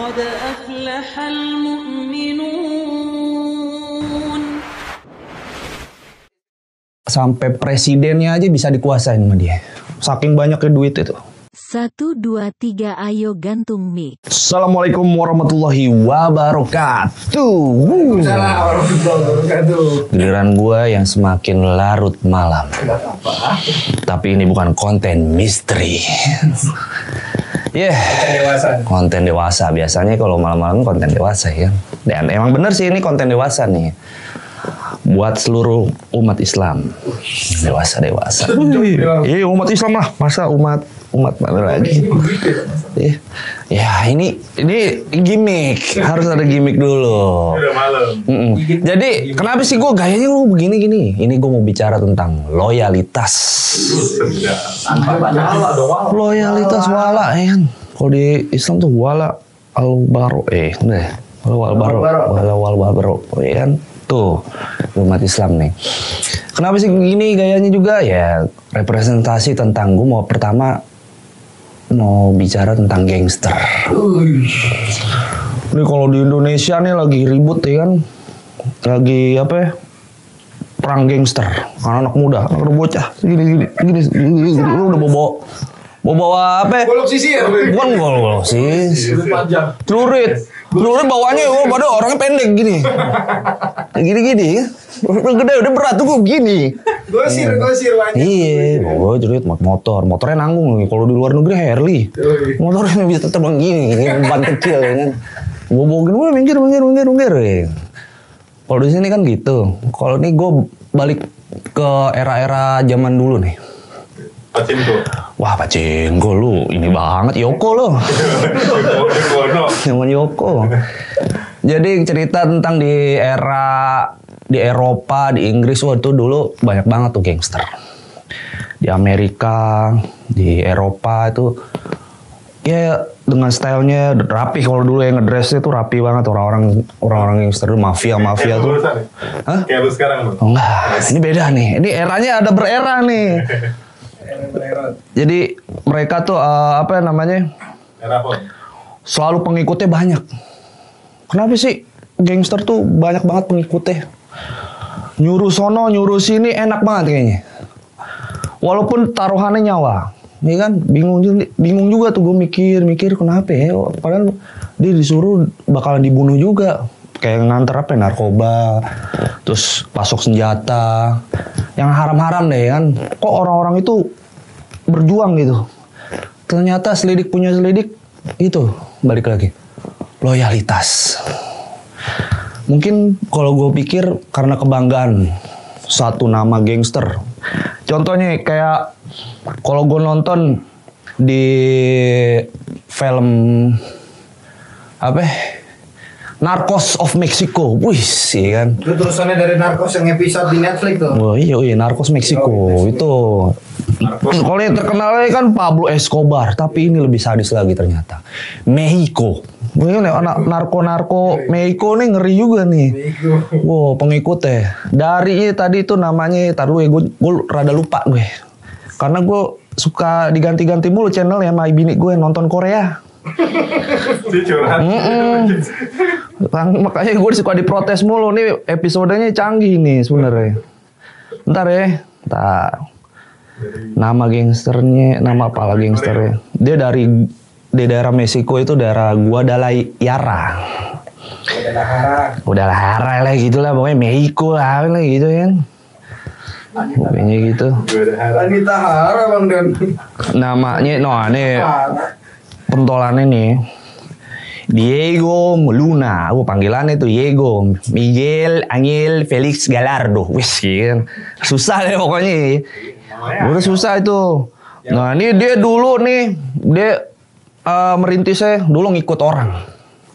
قد أفلح المؤمنون Sampai presidennya aja bisa dikuasain sama dia. Saking banyaknya duit itu. Satu, dua, tiga, ayo gantung mic. Assalamualaikum warahmatullahi wabarakatuh. Giliran gua yang semakin larut malam. Tapi ini bukan konten misteri. Ya, konten dewasa. Biasanya kalau malam-malam konten dewasa ya. Dan emang bener sih ini konten dewasa nih. Buat seluruh umat Islam. Dewasa dewasa. Iya umat Islam lah. Masa umat umat mana lagi? Iya. Ya ini ini gimmick. Harus ada gimmick dulu. Udah malam. Mm-mm. Jadi kenapa sih gue gayanya lu begini gini? Ini gue mau bicara tentang loyalitas. Loyalitas wala ya kan. Kalau di Islam tuh wala al baro eh udah ya. Wala wal baro, wala wal baro, ya kan? Tuh umat Islam nih. Kenapa sih gini gayanya juga ya representasi tentang gue mau pertama mau bicara tentang gangster. Ini kalau di Indonesia nih lagi ribut ya kan, lagi apa ya? Perang gangster, anak-anak muda, anak bocah, gini gini gini, gini, gini, lu udah bawa bawa bawa apa? ya? Golok sisir. Bukan golok sis, celurit, celurit bawahnya oh, pada orangnya pendek gini, gini gini, udah gede udah berat tuh gue gini. Gosir, gosir banyak. Iya, gue cerit motor, motornya nanggung nih. Kalau di luar negeri Harley, motornya bisa terbang gini, gini ban kecil ya kan. Gue bogin, gue minggir, minggir, minggir, minggir. Kalau di sini kan gitu. Kalau ini gue balik ke era-era zaman dulu nih. Pacinku. Wah, Pacinko lu ini banget Yoko lo. Zaman Yoko. Jadi cerita tentang di era di Eropa, di Inggris waktu dulu banyak banget tuh gangster. Di Amerika, di Eropa itu ya dengan stylenya rapi kalau dulu yang ngedressnya tuh rapi banget orang-orang orang-orang gangster dulu mafia mafia tuh. nih. Hah? Kayak lu sekarang lu. Oh, enggak, ini beda nih. Ini eranya ada berera nih. Jadi mereka tuh eh, apa namanya? Era apa? selalu pengikutnya banyak. Kenapa sih gangster tuh banyak banget pengikutnya? Nyuruh sono, nyuruh sini enak banget kayaknya. Walaupun taruhannya nyawa. Ini kan bingung juga- bingung juga tuh gue mikir mikir kenapa ya padahal dia disuruh bakalan dibunuh juga kayak nganter apa ya, narkoba terus pasok senjata yang haram-haram deh kan kok orang-orang itu berjuang gitu. Ternyata selidik punya selidik itu balik lagi. Loyalitas. Mungkin kalau gue pikir karena kebanggaan satu nama gangster. Contohnya kayak kalau gue nonton di film apa ya? Narcos of Mexico, wih sih kan. Itu terusannya dari Narcos yang episode di Netflix tuh. Wah iya iya Narcos Meksiko itu. Kalau yang terkenalnya kan Pablo Escobar, tapi ini lebih sadis lagi ternyata. Mexico. Ini anak narko-narko Mexico nih ngeri juga nih. Wow pengikutnya. Dari tadi itu namanya, tar dulu ya gue, gue rada lupa gue. Karena gue suka diganti-ganti mulu channel ya sama bini gue nonton Korea. Dia curhat. Bang, makanya gue suka diprotes mulu nih episodenya canggih nih sebenarnya. Ntar ya, ntar. Nama gangsternya, nama apa lagi gangsternya? Dia dari di daerah Meksiko itu daerah Guadalajara. Guadalajara lah gitu lah, pokoknya Mexico lah, lah gitu kan. Pokoknya gitu. Anita Hara bang Dan. Namanya, no ini pentolannya nih. Diego Luna, aku panggilannya tuh Diego, Miguel Angel Felix Galardo, wis kan, susah deh pokoknya, udah susah itu. Nah ini dia dulu nih, dia eh, merintisnya dulu ngikut orang,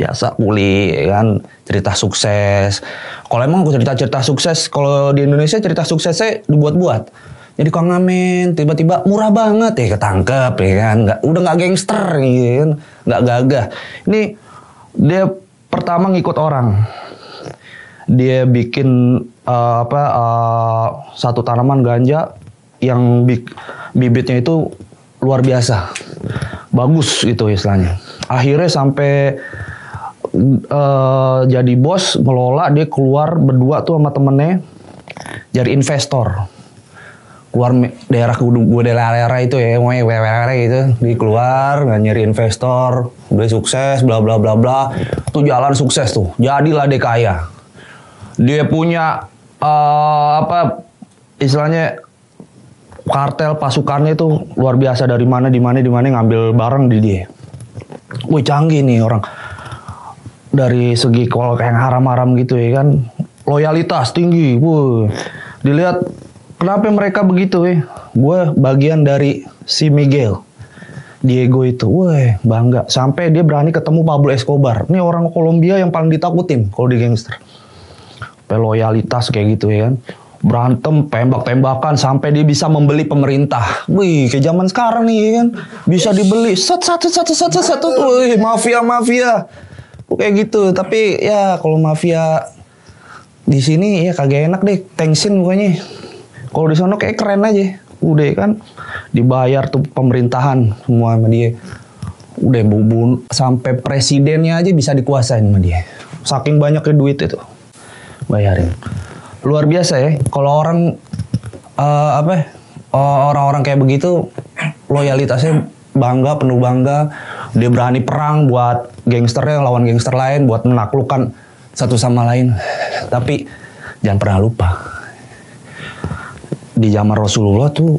biasa kuli, ya kan, cerita sukses. Kalau emang cerita-cerita sukses, kalau di Indonesia cerita suksesnya dibuat-buat. Jadi Kang Amin tiba-tiba murah banget ya ketangkep ya kan, nggak udah nggak gangster gitu kan, nggak gagah. Ini dia pertama ngikut orang, dia bikin eh, apa eh, satu tanaman ganja yang bik- bibitnya itu luar biasa. bagus gitu istilahnya. Akhirnya sampai eh, jadi bos ngelola dia keluar berdua tuh sama temennya jadi investor keluar daerah gue daerah itu ya mau daerah gitu. Dia keluar nggak nyari investor udah sukses bla bla bla bla. Tuh jalan sukses tuh. Jadilah dia kaya. Dia punya eh, apa istilahnya kartel pasukannya itu luar biasa. Dari mana di mana di mana ngambil barang di dia. Wih canggih nih orang. Dari segi kalau kayak haram-haram gitu ya kan loyalitas tinggi. Wuh. Dilihat kenapa mereka begitu ya? Gue bagian dari si Miguel. Diego itu, wah bangga. Sampai dia berani ketemu Pablo Escobar. Ini orang Kolombia yang paling ditakutin kalau di gangster. Loyalitas kayak gitu ya kan. Berantem, tembak-tembakan sampai dia bisa membeli pemerintah. Wih, kayak zaman sekarang nih ya kan. Bisa dibeli. Sat, satu, satu, satu, satu. Wih, mafia, mafia. Kayak gitu. Tapi ya kalau mafia di sini ya kagak enak deh. Tensin pokoknya. Kalau di sana kayak keren aja. Udah kan dibayar tuh pemerintahan semua sama dia. Udah bubun sampai presidennya aja bisa dikuasain sama dia. Saking banyaknya duit itu. Bayarin. Luar biasa ya. Kalau orang eh, apa? ya, eh, orang-orang kayak begitu loyalitasnya bangga, penuh bangga. Dia berani perang buat gangsternya lawan gangster lain buat menaklukkan satu sama lain. Tapi jangan pernah lupa di zaman Rasulullah tuh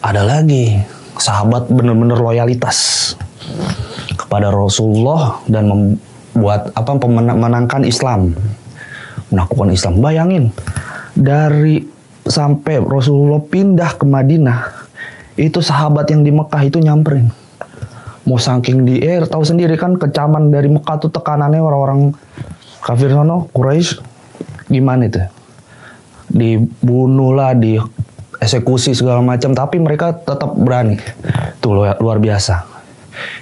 ada lagi. Sahabat bener-bener loyalitas kepada Rasulullah dan membuat apa memenangkan Islam. Menaklukkan Islam. Bayangin dari sampai Rasulullah pindah ke Madinah itu sahabat yang di Mekah itu nyamperin. Mau saking di eh tahu sendiri kan kecaman dari Mekah tuh tekanannya orang-orang kafir sono Quraisy gimana itu dibunuh lah, di eksekusi segala macam, tapi mereka tetap berani. Tuh luar, luar biasa.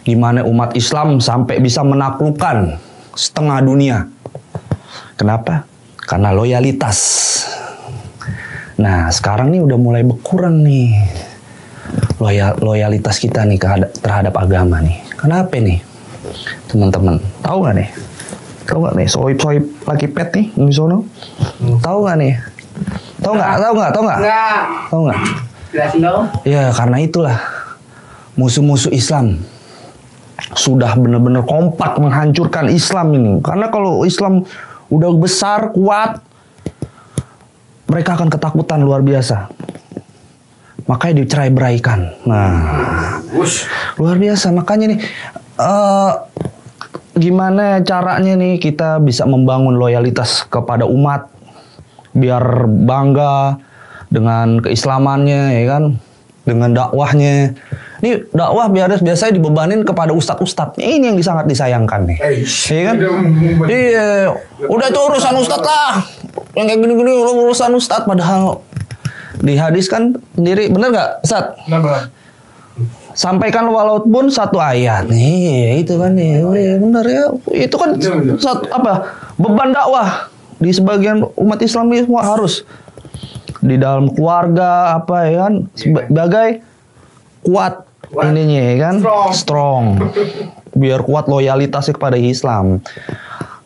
Gimana umat Islam sampai bisa menaklukkan setengah dunia. Kenapa? Karena loyalitas. Nah, sekarang nih udah mulai berkurang nih loyal, loyalitas kita nih terhadap agama nih. Kenapa nih? Teman-teman, tahu nggak nih? Tahu nggak nih? Soib-soib lagi pet nih di. Tahu nggak nih? Tahu nggak? Tahu nggak? Tahu nggak? Tahu nggak? Jelasin dong. Ya karena itulah musuh-musuh Islam sudah benar-benar kompak menghancurkan Islam ini. Karena kalau Islam udah besar, kuat, mereka akan ketakutan luar biasa. Makanya dicerai beraikan. Nah, luar biasa. Makanya nih, eh, gimana caranya nih kita bisa membangun loyalitas kepada umat biar bangga dengan keislamannya ya kan? Dengan dakwahnya. Ini dakwah biasa biasanya dibebanin kepada ustadz-ustadz ini yang sangat disayangkan nih. Eish. iya kan? iya. Udah itu urusan ustadz lah. Yang kayak gini-gini urusan ustadz. Padahal di hadis kan sendiri. Bener nggak ustadz? Kenapa? sampaikan walaupun satu ayat. Nih itu kan. Nih Iya, bener ya. Itu kan Bener, bener. satu apa? Beban dakwah di sebagian umat Islam ini semua harus. Di dalam keluarga apa ya kan sebagai kuat Kuat. ininya ya kan? Strong. strong. Biar kuat loyalitasnya kepada Islam.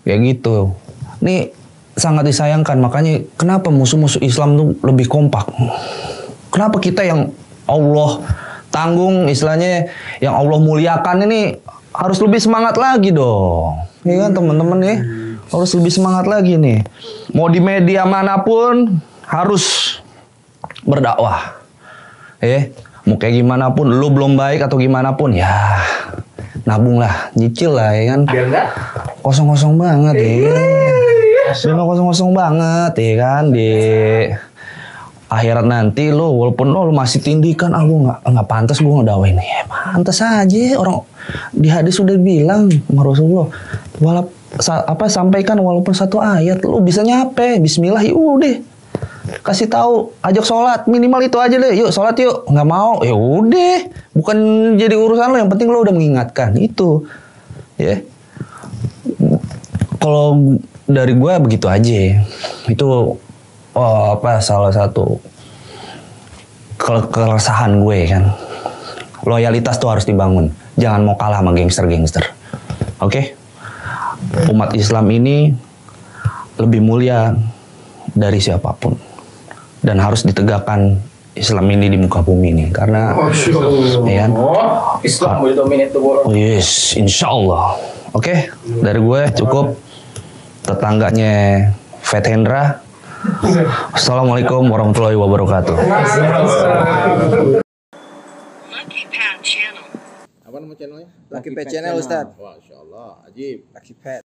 Kayak gitu. Nih sangat disayangkan. Makanya kenapa musuh-musuh Islam tuh lebih kompak? Kenapa kita yang Allah tanggung istilahnya yang Allah muliakan ini harus lebih semangat lagi dong? Ya kan teman-teman ya harus lebih semangat lagi nih. Mau di media mana pun harus berdakwah. Eh mau kayak gimana pun lu belum baik atau gimana pun ya nabung lah nyicil lah ya kan? Biar enggak? kosong-kosong banget ya. Biar kosong-kosong banget ya kan? Di akhirat nanti lo walaupun lo, lo masih tindikan ah gue nggak nggak pantas gue ngedawain ya pantas aja orang di hadis sudah bilang sama Rasulullah walap sa- apa sampaikan walaupun satu ayat lo bisa nyape. Bismillah ya udah. Kasih tahu ajak sholat. Minimal itu aja deh. Yuk sholat yuk. Nggak mau ya udah. Bukan jadi urusan lo yang penting lo udah mengingatkan. Itu. Ya. Kalau dari gue begitu aja. Itu oh, apa salah satu ke- keresahan gue kan. Loyalitas tuh harus dibangun. Jangan mau kalah sama gangster-gangster. Oke? Umat Islam ini lebih mulia dari siapa pun dan harus ditegakkan Islam ini di muka bumi ini karena ya kan? Islam will dominate the world. Oh yes, insya Allah. Oke, dari gue cukup tetangganya Fat Hendra. Assalamualaikum warahmatullahi wabarakatuh. Apa nama channelnya? Lucky Pet Channel Ustaz. Masya Allah, ajib. Lucky Pet.